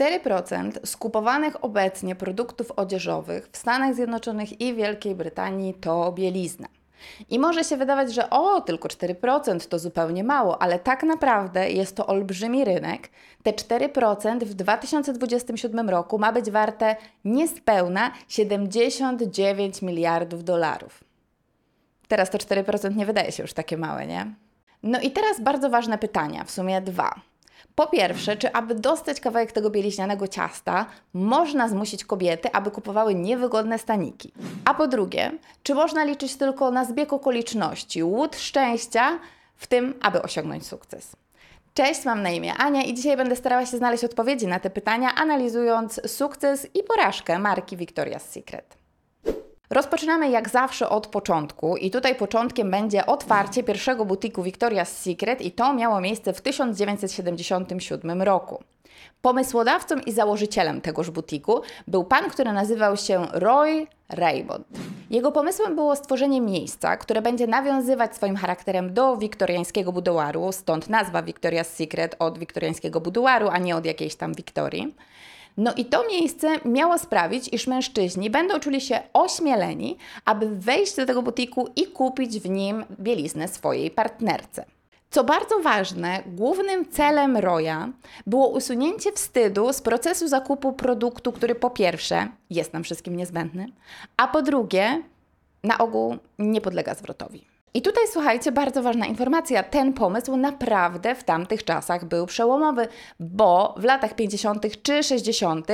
4% skupowanych obecnie produktów odzieżowych w Stanach Zjednoczonych i Wielkiej Brytanii to bielizna. I może się wydawać, że o, tylko 4% to zupełnie mało, ale tak naprawdę jest to olbrzymi rynek. Te 4% w 2027 roku ma być warte niespełna 79 miliardów dolarów. Teraz to 4% nie wydaje się już takie małe, nie? No i teraz bardzo ważne pytania, w sumie dwa. Po pierwsze, czy aby dostać kawałek tego bieliźnianego ciasta, można zmusić kobiety, aby kupowały niewygodne staniki? A po drugie, czy można liczyć tylko na zbieg okoliczności, łód szczęścia w tym, aby osiągnąć sukces? Cześć, mam na imię Ania i dzisiaj będę starała się znaleźć odpowiedzi na te pytania, analizując sukces i porażkę marki Victoria's Secret. Rozpoczynamy jak zawsze od początku i tutaj początkiem będzie otwarcie pierwszego butiku Victoria's Secret i to miało miejsce w 1977 roku. Pomysłodawcą i założycielem tegoż butiku był pan, który nazywał się Roy Raymond. Jego pomysłem było stworzenie miejsca, które będzie nawiązywać swoim charakterem do wiktoriańskiego buduaru, stąd nazwa Victoria's Secret od wiktoriańskiego buduaru, a nie od jakiejś tam Wiktorii. No i to miejsce miało sprawić, iż mężczyźni będą czuli się ośmieleni, aby wejść do tego butiku i kupić w nim bieliznę swojej partnerce. Co bardzo ważne, głównym celem Roya było usunięcie wstydu z procesu zakupu produktu, który po pierwsze jest nam wszystkim niezbędny, a po drugie na ogół nie podlega zwrotowi. I tutaj słuchajcie, bardzo ważna informacja. Ten pomysł naprawdę w tamtych czasach był przełomowy, bo w latach 50. czy 60.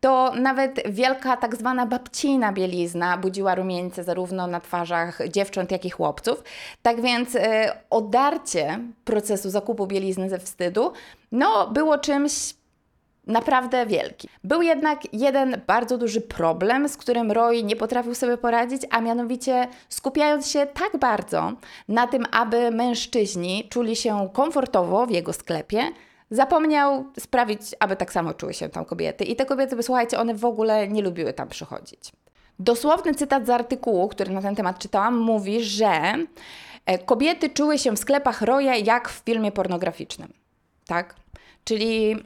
to nawet wielka tak zwana babcina bielizna budziła rumieńce zarówno na twarzach dziewcząt, jak i chłopców. Tak więc y, odarcie procesu zakupu bielizny ze wstydu no, było czymś naprawdę wielki. Był jednak jeden bardzo duży problem, z którym Roy nie potrafił sobie poradzić, a mianowicie skupiając się tak bardzo na tym, aby mężczyźni czuli się komfortowo w jego sklepie, zapomniał sprawić, aby tak samo czuły się tam kobiety. I te kobiety, słuchajcie, one w ogóle nie lubiły tam przychodzić. Dosłowny cytat z artykułu, który na ten temat czytałam, mówi, że e, kobiety czuły się w sklepach Roya jak w filmie pornograficznym. Tak? Czyli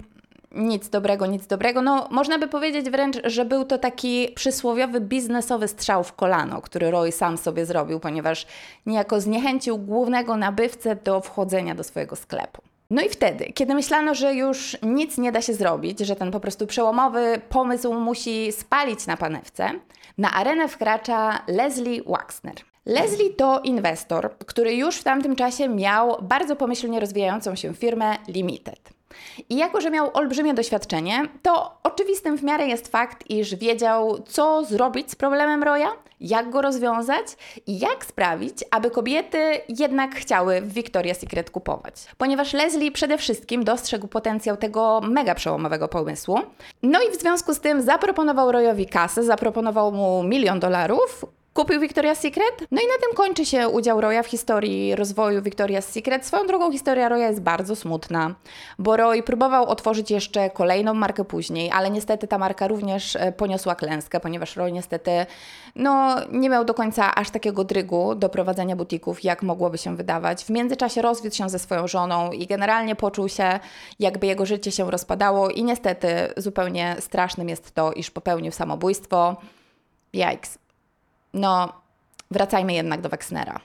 nic dobrego, nic dobrego. No, można by powiedzieć wręcz, że był to taki przysłowiowy biznesowy strzał w kolano, który Roy sam sobie zrobił, ponieważ niejako zniechęcił głównego nabywcę do wchodzenia do swojego sklepu. No i wtedy, kiedy myślano, że już nic nie da się zrobić, że ten po prostu przełomowy pomysł musi spalić na panewce, na arenę wkracza Leslie Waxner. Leslie to inwestor, który już w tamtym czasie miał bardzo pomyślnie rozwijającą się firmę Limited. I jako, że miał olbrzymie doświadczenie, to oczywistym w miarę jest fakt, iż wiedział, co zrobić z problemem Roya, jak go rozwiązać i jak sprawić, aby kobiety jednak chciały w Victoria's Secret kupować. Ponieważ Leslie przede wszystkim dostrzegł potencjał tego mega przełomowego pomysłu. No i w związku z tym zaproponował Royowi kasę, zaproponował mu milion dolarów, Kupił Victoria's Secret? No i na tym kończy się udział Roya w historii rozwoju Victoria's Secret. Swoją drogą historia Roya jest bardzo smutna, bo Roy próbował otworzyć jeszcze kolejną markę później, ale niestety ta marka również e, poniosła klęskę, ponieważ Roy niestety no, nie miał do końca aż takiego drygu do prowadzenia butików, jak mogłoby się wydawać. W międzyczasie rozwiódł się ze swoją żoną i generalnie poczuł się, jakby jego życie się rozpadało i niestety zupełnie strasznym jest to, iż popełnił samobójstwo. Yikes. No, wracajmy jednak do Wexnera.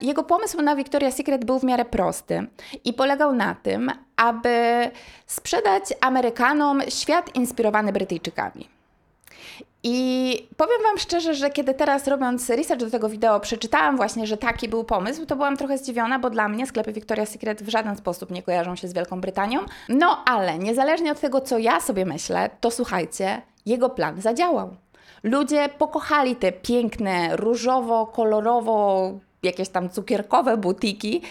Jego pomysł na Victoria's Secret był w miarę prosty i polegał na tym, aby sprzedać Amerykanom świat inspirowany Brytyjczykami. I powiem Wam szczerze, że kiedy teraz robiąc research do tego wideo przeczytałam właśnie, że taki był pomysł, to byłam trochę zdziwiona, bo dla mnie sklepy Victoria's Secret w żaden sposób nie kojarzą się z Wielką Brytanią. No ale niezależnie od tego, co ja sobie myślę, to słuchajcie, jego plan zadziałał. Ludzie pokochali te piękne, różowo, kolorowo, jakieś tam cukierkowe butiki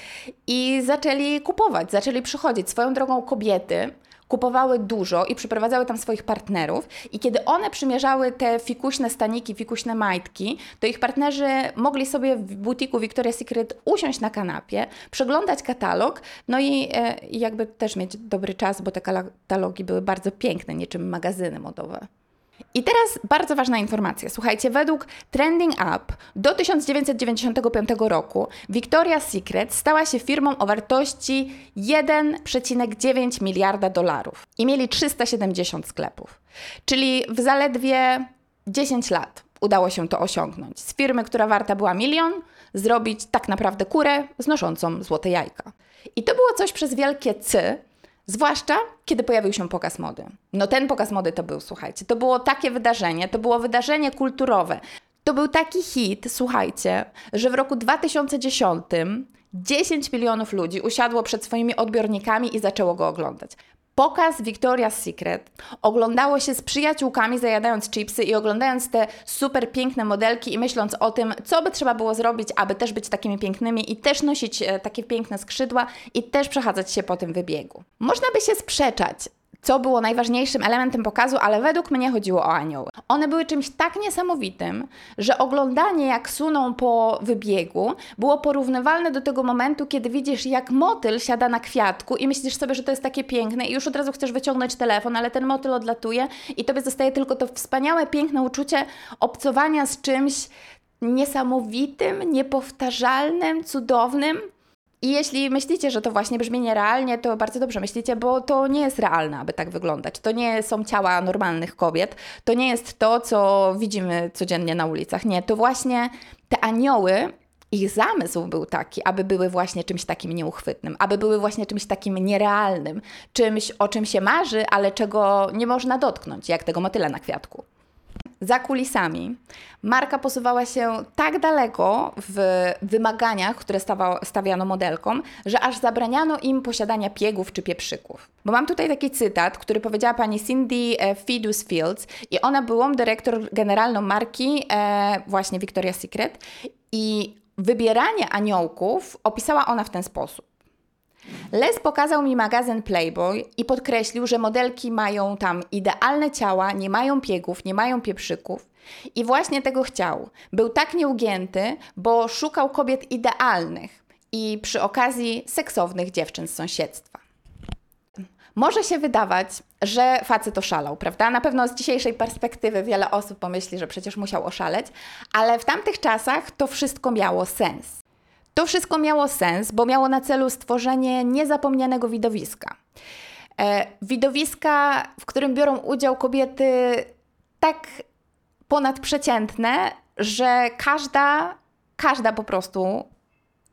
i zaczęli kupować, zaczęli przychodzić. Swoją drogą kobiety kupowały dużo i przyprowadzały tam swoich partnerów i kiedy one przymierzały te fikuśne staniki, fikuśne majtki, to ich partnerzy mogli sobie w butiku Victoria's Secret usiąść na kanapie, przeglądać katalog, no i e, jakby też mieć dobry czas, bo te katalogi były bardzo piękne, niczym magazyny modowe. I teraz bardzo ważna informacja. Słuchajcie, według Trending Up do 1995 roku Victoria's Secret stała się firmą o wartości 1,9 miliarda dolarów i mieli 370 sklepów. Czyli w zaledwie 10 lat udało się to osiągnąć. Z firmy, która warta była milion, zrobić tak naprawdę kurę znoszącą złote jajka. I to było coś przez wielkie C, Zwłaszcza, kiedy pojawił się pokaz mody. No ten pokaz mody to był, słuchajcie, to było takie wydarzenie, to było wydarzenie kulturowe. To był taki hit, słuchajcie, że w roku 2010 10 milionów ludzi usiadło przed swoimi odbiornikami i zaczęło go oglądać. Pokaz Victoria's Secret oglądało się z przyjaciółkami, zajadając chipsy i oglądając te super piękne modelki i myśląc o tym, co by trzeba było zrobić, aby też być takimi pięknymi i też nosić e, takie piękne skrzydła i też przechadzać się po tym wybiegu. Można by się sprzeczać, co było najważniejszym elementem pokazu, ale według mnie chodziło o anioły. One były czymś tak niesamowitym, że oglądanie jak suną po wybiegu było porównywalne do tego momentu, kiedy widzisz jak motyl siada na kwiatku i myślisz sobie, że to jest takie piękne i już od razu chcesz wyciągnąć telefon, ale ten motyl odlatuje i tobie zostaje tylko to wspaniałe, piękne uczucie obcowania z czymś niesamowitym, niepowtarzalnym, cudownym. I jeśli myślicie, że to właśnie brzmi nierealnie, to bardzo dobrze myślicie, bo to nie jest realne, aby tak wyglądać. To nie są ciała normalnych kobiet, to nie jest to, co widzimy codziennie na ulicach. Nie, to właśnie te anioły, ich zamysł był taki, aby były właśnie czymś takim nieuchwytnym, aby były właśnie czymś takim nierealnym, czymś, o czym się marzy, ale czego nie można dotknąć, jak tego motyla na kwiatku za kulisami marka posuwała się tak daleko w wymaganiach, które stawiano modelkom, że aż zabraniano im posiadania piegów czy pieprzyków. Bo mam tutaj taki cytat, który powiedziała pani Cindy e, Fidus Fields i ona była dyrektor generalną marki e, właśnie Victoria's Secret i wybieranie aniołków opisała ona w ten sposób. Les pokazał mi magazyn Playboy i podkreślił, że modelki mają tam idealne ciała, nie mają piegów, nie mają pieprzyków. I właśnie tego chciał. Był tak nieugięty, bo szukał kobiet idealnych i przy okazji seksownych dziewczyn z sąsiedztwa. Może się wydawać, że facet oszalał, prawda? Na pewno z dzisiejszej perspektywy wiele osób pomyśli, że przecież musiał oszaleć, ale w tamtych czasach to wszystko miało sens. To wszystko miało sens, bo miało na celu stworzenie niezapomnianego widowiska. E, widowiska, w którym biorą udział kobiety tak ponadprzeciętne, że każda, każda po prostu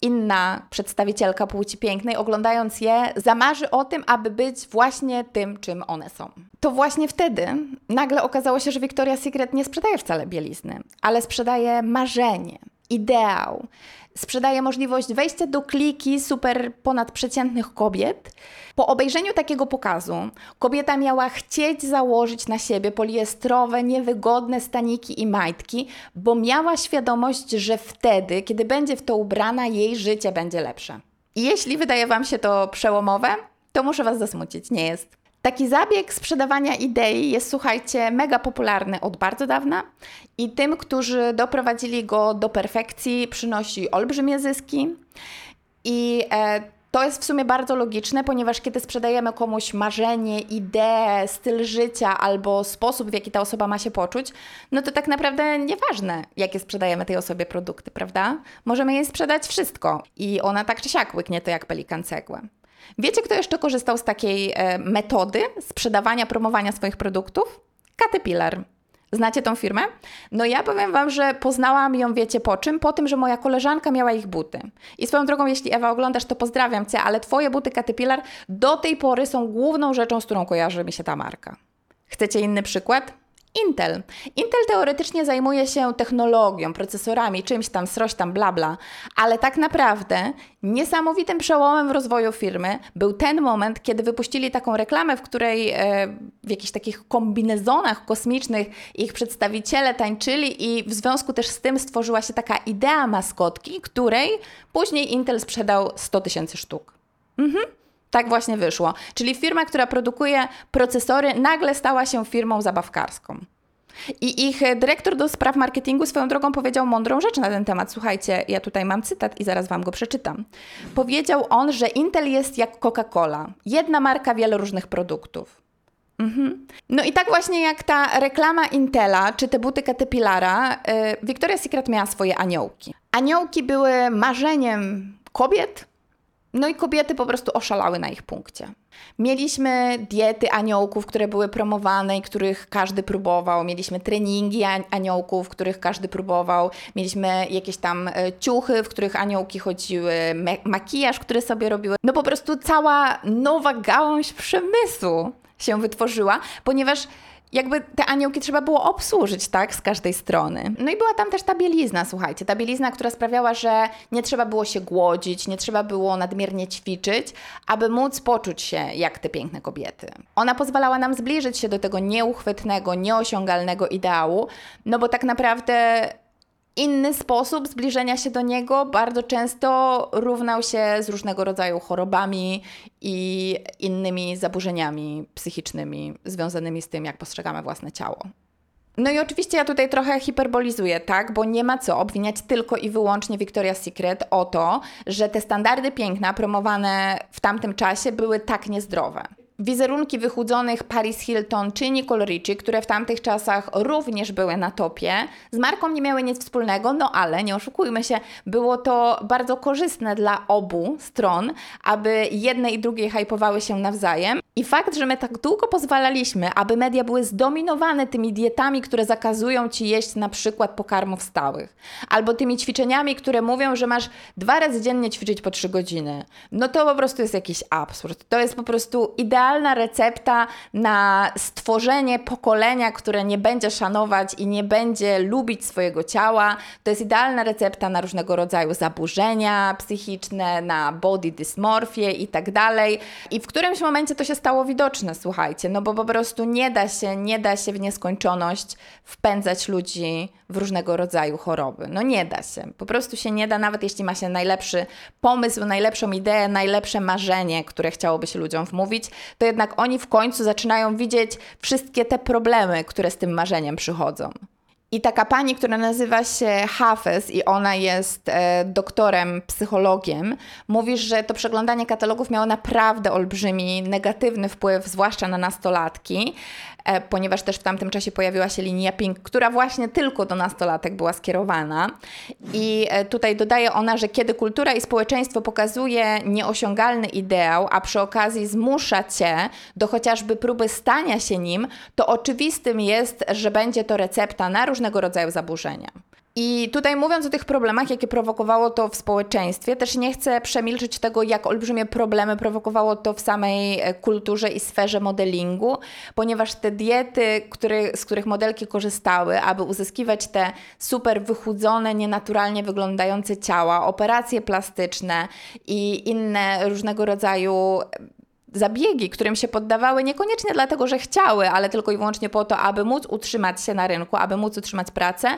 inna przedstawicielka płci pięknej, oglądając je, zamarzy o tym, aby być właśnie tym, czym one są. To właśnie wtedy nagle okazało się, że Victoria's Secret nie sprzedaje wcale bielizny, ale sprzedaje marzenie, ideał, sprzedaje możliwość wejścia do kliki super ponadprzeciętnych kobiet. Po obejrzeniu takiego pokazu kobieta miała chcieć założyć na siebie poliestrowe, niewygodne staniki i majtki, bo miała świadomość, że wtedy, kiedy będzie w to ubrana, jej życie będzie lepsze. Jeśli wydaje Wam się to przełomowe, to muszę Was zasmucić, nie jest. Taki zabieg sprzedawania idei jest, słuchajcie, mega popularny od bardzo dawna i tym, którzy doprowadzili go do perfekcji, przynosi olbrzymie zyski. I e, to jest w sumie bardzo logiczne, ponieważ kiedy sprzedajemy komuś marzenie, ideę, styl życia albo sposób, w jaki ta osoba ma się poczuć, no to tak naprawdę nieważne, jakie sprzedajemy tej osobie produkty, prawda? Możemy jej sprzedać wszystko i ona tak czy siak łyknie to jak pelikan cegłę. Wiecie, kto jeszcze korzystał z takiej e, metody sprzedawania, promowania swoich produktów? Caterpillar. Znacie tą firmę? No ja powiem Wam, że poznałam ją, wiecie po czym? Po tym, że moja koleżanka miała ich buty. I swoją drogą, jeśli Ewa oglądasz, to pozdrawiam Cię, ale Twoje buty Caterpillar do tej pory są główną rzeczą, z którą kojarzy mi się ta marka. Chcecie inny przykład? Intel. Intel teoretycznie zajmuje się technologią, procesorami, czymś tam, sroś tam, bla bla, ale tak naprawdę niesamowitym przełomem w rozwoju firmy był ten moment, kiedy wypuścili taką reklamę, w której e, w jakichś takich kombinezonach kosmicznych ich przedstawiciele tańczyli i w związku też z tym stworzyła się taka idea maskotki, której później Intel sprzedał 100 tysięcy sztuk. Mhm. Tak właśnie wyszło. Czyli firma, która produkuje procesory, nagle stała się firmą zabawkarską. I ich dyrektor do spraw marketingu swoją drogą powiedział mądrą rzecz na ten temat. Słuchajcie, ja tutaj mam cytat i zaraz wam go przeczytam. Powiedział on, że Intel jest jak Coca-Cola. Jedna marka, wiele różnych produktów. Mhm. No i tak właśnie jak ta reklama Intela, czy te buty Caterpillara, yy, Victoria's Secret miała swoje aniołki. Aniołki były marzeniem kobiet, no i kobiety po prostu oszalały na ich punkcie. Mieliśmy diety aniołków, które były promowane i których każdy próbował. Mieliśmy treningi aniołków, których każdy próbował. Mieliśmy jakieś tam e, ciuchy, w których aniołki chodziły, makijaż, który sobie robiły. No po prostu cała nowa gałąź przemysłu się wytworzyła, ponieważ jakby te aniołki trzeba było obsłużyć, tak, z każdej strony. No i była tam też ta bielizna, słuchajcie, ta bielizna, która sprawiała, że nie trzeba było się głodzić, nie trzeba było nadmiernie ćwiczyć, aby móc poczuć się jak te piękne kobiety. Ona pozwalała nam zbliżyć się do tego nieuchwytnego, nieosiągalnego ideału, no bo tak naprawdę inny sposób zbliżenia się do niego bardzo często równał się z różnego rodzaju chorobami i innymi zaburzeniami psychicznymi związanymi z tym, jak postrzegamy własne ciało. No i oczywiście ja tutaj trochę hiperbolizuję, tak? Bo nie ma co obwiniać tylko i wyłącznie Victoria's Secret o to, że te standardy piękna promowane w tamtym czasie były tak niezdrowe. Wizerunki wychudzonych Paris Hilton czy Nicole Richie, które w tamtych czasach również były na topie, z marką nie miały nic wspólnego, no ale nie oszukujmy się, było to bardzo korzystne dla obu stron, aby jedne i drugie hypowały się nawzajem. I fakt, że my tak długo pozwalaliśmy, aby media były zdominowane tymi dietami, które zakazują ci jeść na przykład pokarmów stałych, albo tymi ćwiczeniami, które mówią, że masz dwa razy dziennie ćwiczyć po trzy godziny, no to po prostu jest jakiś absurd. To jest po prostu idealne idealna recepta na stworzenie pokolenia, które nie będzie szanować i nie będzie lubić swojego ciała. To jest idealna recepta na różnego rodzaju zaburzenia psychiczne, na body dysmorfię i tak dalej. I w którymś momencie to się stało widoczne, słuchajcie, no bo po prostu nie da się, nie da się w nieskończoność wpędzać ludzi w różnego rodzaju choroby. No nie da się. Po prostu się nie da, nawet jeśli ma się najlepszy pomysł, najlepszą ideę, najlepsze marzenie, które chciałoby się ludziom wmówić, to jednak oni w końcu zaczynają widzieć wszystkie te problemy, które z tym marzeniem przychodzą. I taka pani, która nazywa się Hafez i ona jest e, doktorem, psychologiem, mówi, że to przeglądanie katalogów miało naprawdę olbrzymi negatywny wpływ, zwłaszcza na nastolatki, E, ponieważ też w tamtym czasie pojawiła się linia Pink, która właśnie tylko do nastolatek była skierowana. I e, tutaj dodaje ona, że kiedy kultura i społeczeństwo pokazuje nieosiągalny ideał, a przy okazji zmusza cię do chociażby próby stania się nim, to oczywistym jest, że będzie to recepta na różnego rodzaju zaburzenia. I tutaj mówiąc o tych problemach, jakie prowokowało to w społeczeństwie, też nie chcę przemilczyć tego, jak olbrzymie problemy prowokowało to w samej e, kulturze i sferze modelingu, ponieważ te diety, który, z których modelki korzystały, aby uzyskiwać te super wychudzone, nienaturalnie wyglądające ciała, operacje plastyczne i inne różnego rodzaju zabiegi, którym się poddawały niekoniecznie dlatego, że chciały, ale tylko i wyłącznie po to, aby móc utrzymać się na rynku, aby móc utrzymać pracę,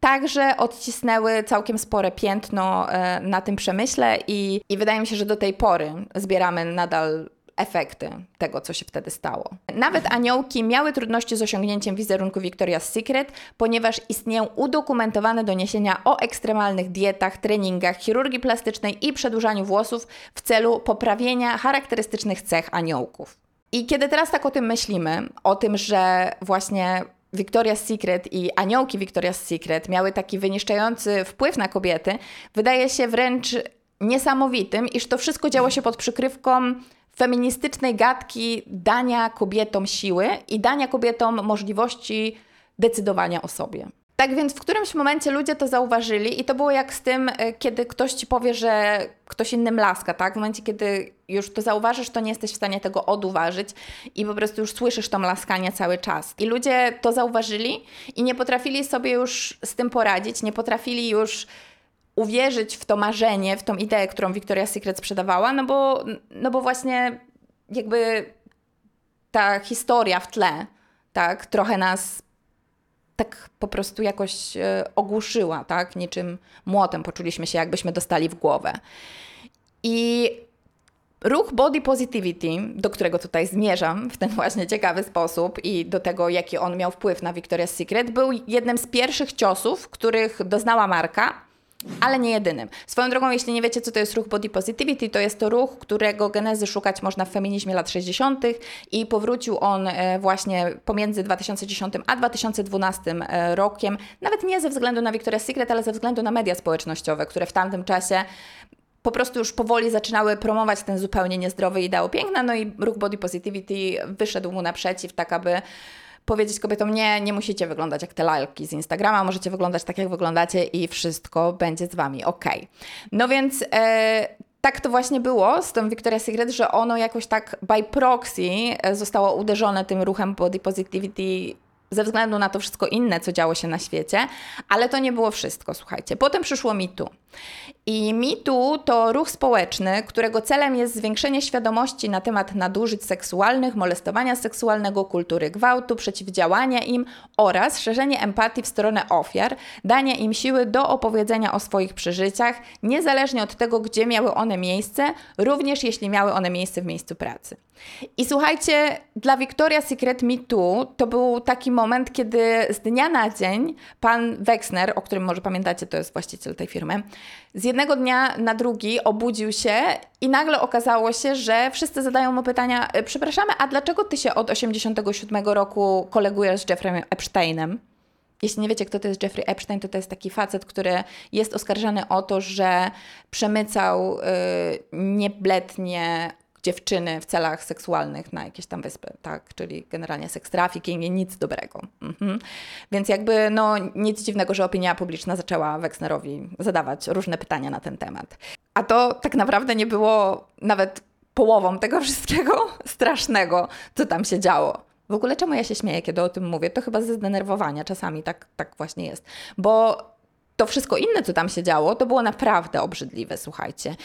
także odcisnęły całkiem spore piętno e, na tym przemyśle i, i wydaje mi się, że do tej pory zbieramy nadal efekty tego, co się wtedy stało. Nawet aniołki miały trudności z osiągnięciem wizerunku Victoria's Secret, ponieważ istnieją udokumentowane doniesienia o ekstremalnych dietach, treningach, chirurgii plastycznej i przedłużaniu włosów w celu poprawienia charakterystycznych cech aniołków. I kiedy teraz tak o tym myślimy, o tym, że właśnie Victoria's Secret i aniołki Victoria's Secret miały taki wyniszczający wpływ na kobiety, wydaje się wręcz niesamowitym, iż to wszystko działo się pod przykrywką feministycznej gadki dania kobietom siły i dania kobietom możliwości decydowania o sobie. Tak więc w którymś momencie ludzie to zauważyli i to było jak z tym, e, kiedy ktoś ci powie, że ktoś innym laska, tak? W momencie, kiedy już to zauważysz, to nie jesteś w stanie tego oduważyć i po prostu już słyszysz to laskanie cały czas. I ludzie to zauważyli i nie potrafili sobie już z tym poradzić, nie potrafili już uwierzyć w to marzenie, w tą ideę, którą Victoria's Secret sprzedawała, no bo, no bo właśnie jakby ta historia w tle, tak, trochę nas tak po prostu jakoś e, ogłuszyła, tak, niczym młotem poczuliśmy się, jakbyśmy dostali w głowę. I ruch body positivity, do którego tutaj zmierzam w ten właśnie ciekawy sposób i do tego, jaki on miał wpływ na Victoria's Secret, był jednym z pierwszych ciosów, których doznała marka ale nie jedynym. Swoją drogą, jeśli nie wiecie, co to jest ruch body positivity, to jest to ruch, którego genezy szukać można w feminizmie lat 60. i powrócił on e, właśnie pomiędzy 2010 a 2012 e, rokiem, nawet nie ze względu na Victoria's Secret, ale ze względu na media społecznościowe, które w tamtym czasie po prostu już powoli zaczynały promować ten zupełnie niezdrowy ideał piękna, no i ruch body positivity wyszedł mu naprzeciw, tak aby powiedzieć kobietom, nie, nie musicie wyglądać jak te lalki z Instagrama, możecie wyglądać tak, jak wyglądacie i wszystko będzie z Wami ok. No więc... E, tak to właśnie było z tą Victoria's Secret, że ono jakoś tak by proxy e, zostało uderzone tym ruchem body positivity ze względu na to wszystko inne, co działo się na świecie, ale to nie było wszystko, słuchajcie. Potem przyszło MeToo. I MeToo to ruch społeczny, którego celem jest zwiększenie świadomości na temat nadużyć seksualnych, molestowania seksualnego, kultury gwałtu, przeciwdziałania im oraz szerzenie empatii w stronę ofiar, dania im siły do opowiedzenia o swoich przeżyciach, niezależnie od tego, gdzie miały one miejsce, również jeśli miały one miejsce w miejscu pracy. I słuchajcie, dla Victoria's Secret MeToo to był taki moment, kiedy z dnia na dzień pan Wexner, o którym może pamiętacie, to jest właściciel tej firmy, z jednego dnia na drugi obudził się i nagle okazało się, że wszyscy zadają mu pytania: e, Przepraszamy, a dlaczego ty się od 87 roku kolegujesz z Jeffreyem Epsteinem? Jeśli nie wiecie, kto to jest Jeffrey Epstein, to to jest taki facet, który jest oskarżany o to, że przemycał yy, niebletnie dziewczyny w celach seksualnych na jakieś tam wyspy, tak? Czyli generalnie seks trafficking i nic dobrego. Mhm. Więc jakby no nic dziwnego, że opinia publiczna zaczęła Wexnerowi zadawać różne pytania na ten temat. A to tak naprawdę nie było nawet połową tego wszystkiego strasznego, co tam się działo. W ogóle czemu ja się śmieję, kiedy o tym mówię? To chyba ze zdenerwowania czasami tak, tak właśnie jest. Bo to wszystko inne, co tam się działo, to było naprawdę obrzydliwe, słuchajcie.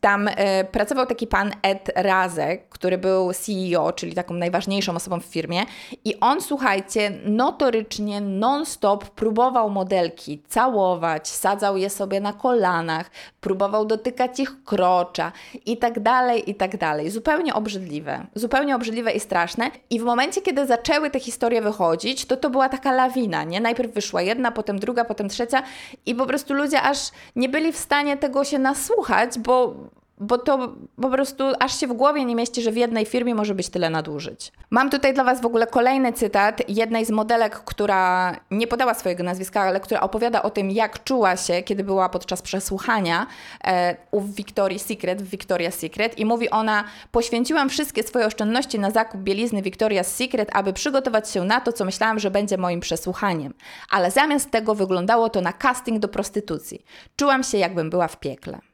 Tam e, pracował taki pan Ed Razek, który był CEO, czyli taką najważniejszą osobą w firmie i on, słuchajcie, notorycznie non-stop próbował modelki całować, sadzał je sobie na kolanach, próbował dotykać ich krocza i tak dalej, i tak dalej. Zupełnie obrzydliwe. Zupełnie obrzydliwe i straszne. I w momencie, kiedy zaczęły te historie wychodzić, to to była taka lawina, nie? Najpierw wyszła jedna, potem druga, potem trzecia i po prostu ludzie aż nie byli w stanie tego się nasłuchać, bo bo to po prostu aż się w głowie nie mieści, że w jednej firmie może być tyle nadużyć. Mam tutaj dla Was w ogóle kolejny cytat jednej z modelek, która nie podała swojego nazwiska, ale która opowiada o tym, jak czuła się, kiedy była podczas przesłuchania e, u Victoria's Secret, w Victoria's Secret i mówi ona, poświęciłam wszystkie swoje oszczędności na zakup bielizny Victoria's Secret, aby przygotować się na to, co myślałam, że będzie moim przesłuchaniem. Ale zamiast tego wyglądało to na casting do prostytucji. Czułam się, jakbym była w piekle.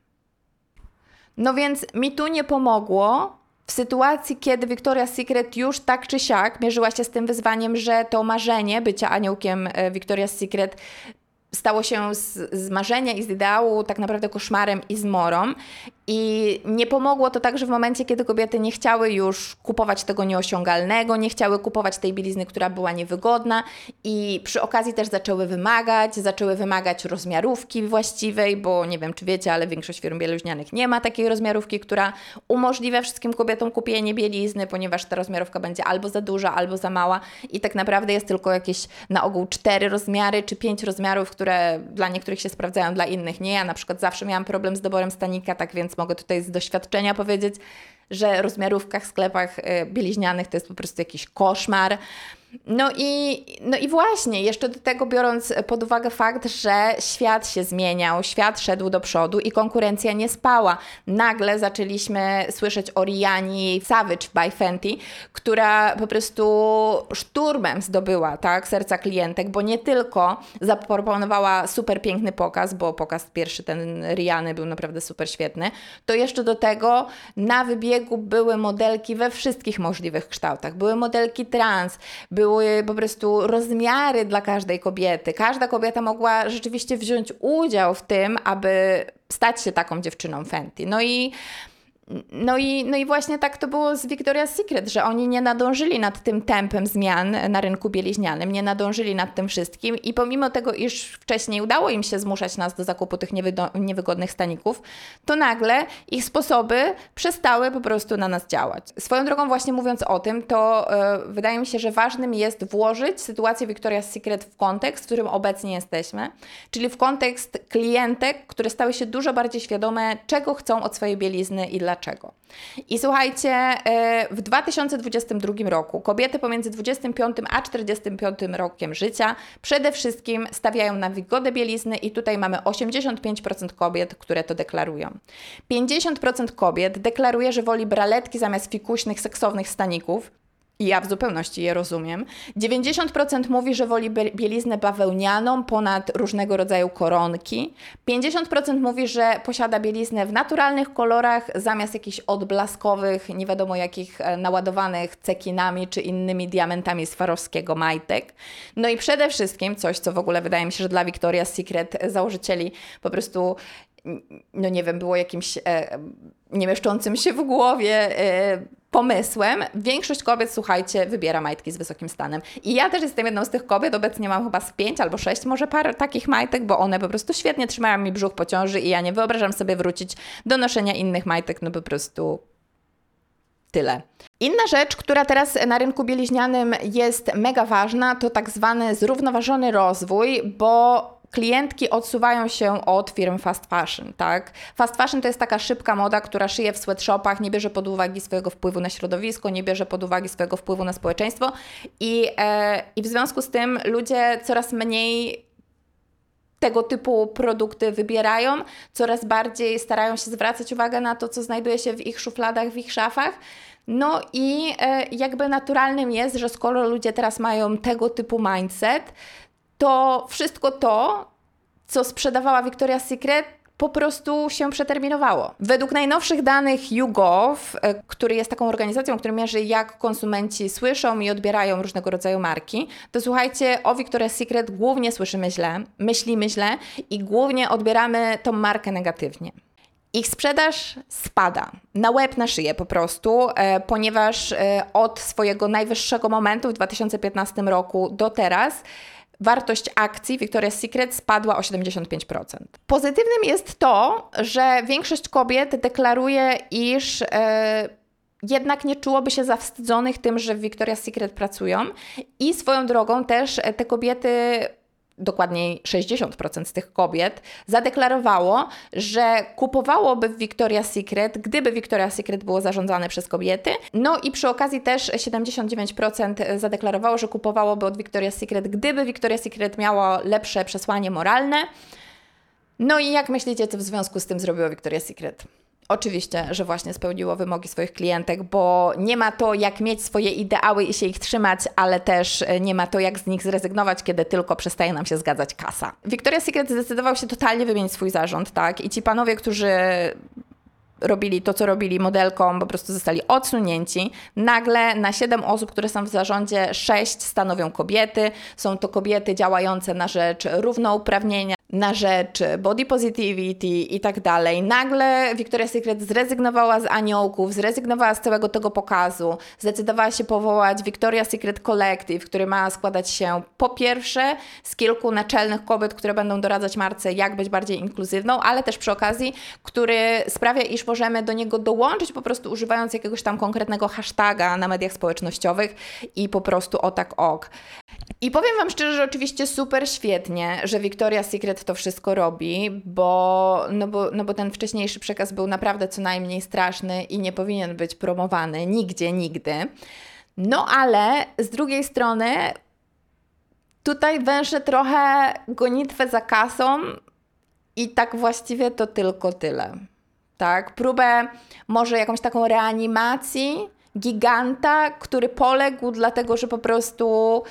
No więc mi tu nie pomogło w sytuacji, kiedy Victoria's Secret już tak czy siak mierzyła się z tym wyzwaniem, że to marzenie bycia aniołkiem e, Victoria's Secret stało się z, z marzenia i z ideału tak naprawdę koszmarem i zmorą. I nie pomogło to także w momencie, kiedy kobiety nie chciały już kupować tego nieosiągalnego, nie chciały kupować tej bielizny, która była niewygodna i przy okazji też zaczęły wymagać, zaczęły wymagać rozmiarówki właściwej, bo nie wiem czy wiecie, ale większość firm bieluźnianych nie ma takiej rozmiarówki, która umożliwia wszystkim kobietom kupienie bielizny, ponieważ ta rozmiarówka będzie albo za duża, albo za mała i tak naprawdę jest tylko jakieś na ogół cztery rozmiary czy pięć rozmiarów, które dla niektórych się sprawdzają, dla innych nie. Ja na przykład zawsze miałam problem z doborem stanika, tak więc mogę tutaj z doświadczenia powiedzieć, że rozmiarówka w sklepach y, bieliźnianych to jest po prostu jakiś koszmar. No i, no i właśnie, jeszcze do tego biorąc pod uwagę fakt, że świat się zmieniał, świat szedł do przodu i konkurencja nie spała. Nagle zaczęliśmy słyszeć o Riani Savage by Fenty, która po prostu szturmem zdobyła tak, serca klientek, bo nie tylko zaproponowała super piękny pokaz, bo pokaz pierwszy ten Riany był naprawdę super świetny, to jeszcze do tego na wybiegu były modelki we wszystkich możliwych kształtach. Były modelki trans, były po prostu rozmiary dla każdej kobiety. Każda kobieta mogła rzeczywiście wziąć udział w tym, aby stać się taką dziewczyną Fenty. No i No i, no i właśnie tak to było z Victoria's Secret, że oni nie nadążyli nad tym tempem zmian na rynku bieliźnianym, nie nadążyli nad tym wszystkim i pomimo tego, iż wcześniej udało im się zmuszać nas do zakupu tych niewygodnych staników, to nagle ich sposoby przestały po prostu na nas działać. Swoją drogą właśnie mówiąc o tym, to yy, wydaje mi się, że ważnym jest włożyć sytuację Victoria's Secret w kontekst, w którym obecnie jesteśmy, czyli w kontekst klientek, które stały się dużo bardziej świadome, czego chcą od swojej bielizny i dlaczego dlaczego. I słuchajcie, e, w 2022 roku kobiety pomiędzy 25 a 45 rokiem życia przede wszystkim stawiają na wygodę bielizny i tutaj mamy 85% kobiet, które to deklarują. 50% kobiet deklaruje, że woli braletki zamiast fikuśnych, seksownych staników. I ja w zupełności je rozumiem. 90% mówi, że woli bieliznę bawełnianą ponad różnego rodzaju koronki. 50% mówi, że posiada bieliznę w naturalnych kolorach zamiast jakichś odblaskowych, nie wiadomo jakich e, naładowanych cekinami czy innymi diamentami swarowskiego majtek. No i przede wszystkim coś, co w ogóle wydaje mi się, że dla Victoria's Secret założycieli po prostu no nie wiem, było jakimś e, nie mieszczącym się w głowie e, pomysłem. Większość kobiet, słuchajcie, wybiera majtki z wysokim stanem. I ja też jestem jedną z tych kobiet, obecnie mam chyba z pięć albo sześć może par takich majtek, bo one po prostu świetnie trzymają mi brzuch po ciąży i ja nie wyobrażam sobie wrócić do noszenia innych majtek, no po prostu tyle. Inna rzecz, która teraz na rynku bieliźnianym jest mega ważna, to tak zwany zrównoważony rozwój, bo klientki odsuwają się od firm fast fashion, tak? Fast fashion to jest taka szybka moda, która szyje w sweatshopach, nie bierze pod uwagę swojego wpływu na środowisko, nie bierze pod uwagę swojego wpływu na społeczeństwo i, e, i w związku z tym ludzie coraz mniej tego typu produkty wybierają, coraz bardziej starają się zwracać uwagę na to, co znajduje się w ich szufladach, w ich szafach. No i e, jakby naturalnym jest, że skoro ludzie teraz mają tego typu mindset, to wszystko to, co sprzedawała Victoria's Secret, po prostu się przeterminowało. Według najnowszych danych YouGov, e, który jest taką organizacją, która mierzy jak konsumenci słyszą i odbierają różnego rodzaju marki, to słuchajcie, o Victoria's Secret głównie słyszymy źle, myślimy źle i głównie odbieramy tą markę negatywnie. Ich sprzedaż spada na łeb, na szyję po prostu, e, ponieważ e, od swojego najwyższego momentu w 2015 roku do teraz wartość akcji Victoria's Secret spadła o 75%. Pozytywnym jest to, że większość kobiet deklaruje, iż e, jednak nie czułoby się zawstydzonych tym, że w Victoria's Secret pracują i swoją drogą też te kobiety dokładniej 60% z tych kobiet, zadeklarowało, że kupowałoby w Victoria's Secret, gdyby Victoria's Secret było zarządzane przez kobiety. No i przy okazji też 79% zadeklarowało, że kupowałoby od Victoria's Secret, gdyby Victoria's Secret miało lepsze przesłanie moralne. No i jak myślicie, co w związku z tym zrobiło Victoria's Secret? Oczywiście, że właśnie spełniło wymogi swoich klientek, bo nie ma to jak mieć swoje ideały i się ich trzymać, ale też e, nie ma to jak z nich zrezygnować, kiedy tylko przestaje nam się zgadzać kasa. Victoria's Secret zdecydował się totalnie wymienić swój zarząd, tak? I ci panowie, którzy robili to, co robili modelką, po prostu zostali odsunięci. Nagle na 7 osób, które są w zarządzie, 6 stanowią kobiety. Są to kobiety działające na rzecz równouprawnienia, na rzecz body positivity i tak dalej. Nagle Victoria's Secret zrezygnowała z aniołków, zrezygnowała z całego tego pokazu, zdecydowała się powołać Victoria's Secret Collective, który ma składać się po pierwsze z kilku naczelnych kobiet, które będą doradzać marce, jak być bardziej inkluzywną, ale też przy okazji, który sprawia, iż możemy do niego dołączyć po prostu używając jakiegoś tam konkretnego hashtaga na mediach społecznościowych i po prostu o tak ok. I powiem Wam szczerze, że oczywiście super świetnie, że Victoria's Secret to wszystko robi, bo, no bo, no bo ten wcześniejszy przekaz był naprawdę co najmniej straszny i nie powinien być promowany nigdzie, nigdy. No ale z drugiej strony tutaj węszę trochę gonitwę za kasą i tak właściwie to tylko tyle. Tak, próbę może jakąś taką reanimacji giganta, który poległ dlatego, że po prostu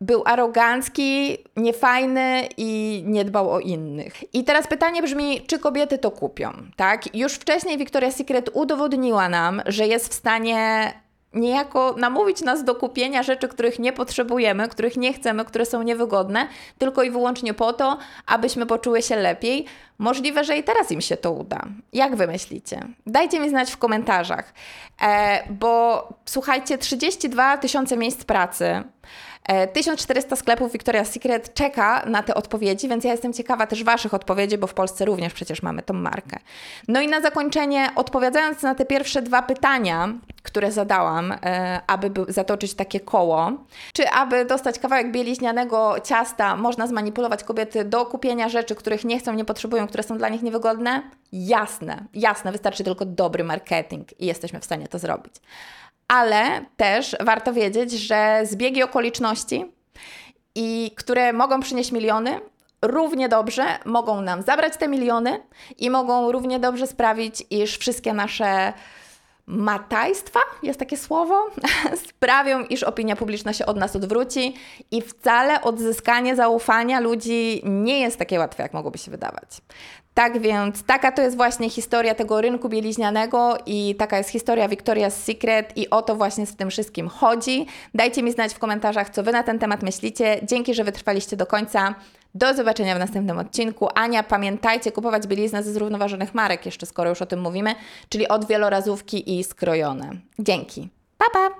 był arogancki, niefajny i nie dbał o innych. I teraz pytanie brzmi, czy kobiety to kupią, tak? Już wcześniej Victoria's Secret udowodniła nam, że jest w stanie niejako namówić nas do kupienia rzeczy, których nie potrzebujemy, których nie chcemy, które są niewygodne, tylko i wyłącznie po to, abyśmy poczuły się lepiej. Możliwe, że i teraz im się to uda. Jak wy myślicie? Dajcie mi znać w komentarzach, e, bo słuchajcie, 32 tysiące miejsc pracy. 1400 e, sklepów Victoria's Secret czeka na te odpowiedzi, więc ja jestem ciekawa też Waszych odpowiedzi, bo w Polsce również przecież mamy tą markę. No i na zakończenie, odpowiadając na te pierwsze dwa pytania, które zadałam, e, aby zatoczyć takie koło, czy aby dostać kawałek bieliźnianego ciasta, można zmanipulować kobiety do kupienia rzeczy, których nie chcą, nie potrzebują, które są dla nich niewygodne? Jasne, jasne, wystarczy tylko dobry marketing i jesteśmy w stanie to zrobić ale też warto wiedzieć, że zbiegi okoliczności, i które mogą przynieść miliony, równie dobrze mogą nam zabrać te miliony i mogą równie dobrze sprawić, iż wszystkie nasze matajstwa, jest takie słowo, sprawią, iż opinia publiczna się od nas odwróci i wcale odzyskanie zaufania ludzi nie jest takie łatwe, jak mogłoby się wydawać. Tak więc taka to jest właśnie historia tego rynku bieliźnianego i taka jest historia Victoria's Secret i o to właśnie z tym wszystkim chodzi. Dajcie mi znać w komentarzach, co Wy na ten temat myślicie. Dzięki, że wytrwaliście do końca. Do zobaczenia w następnym odcinku. Ania, pamiętajcie kupować bieliznę ze zrównoważonych marek, jeszcze skoro już o tym mówimy, czyli od wielorazówki i skrojone. Dzięki. Pa, pa!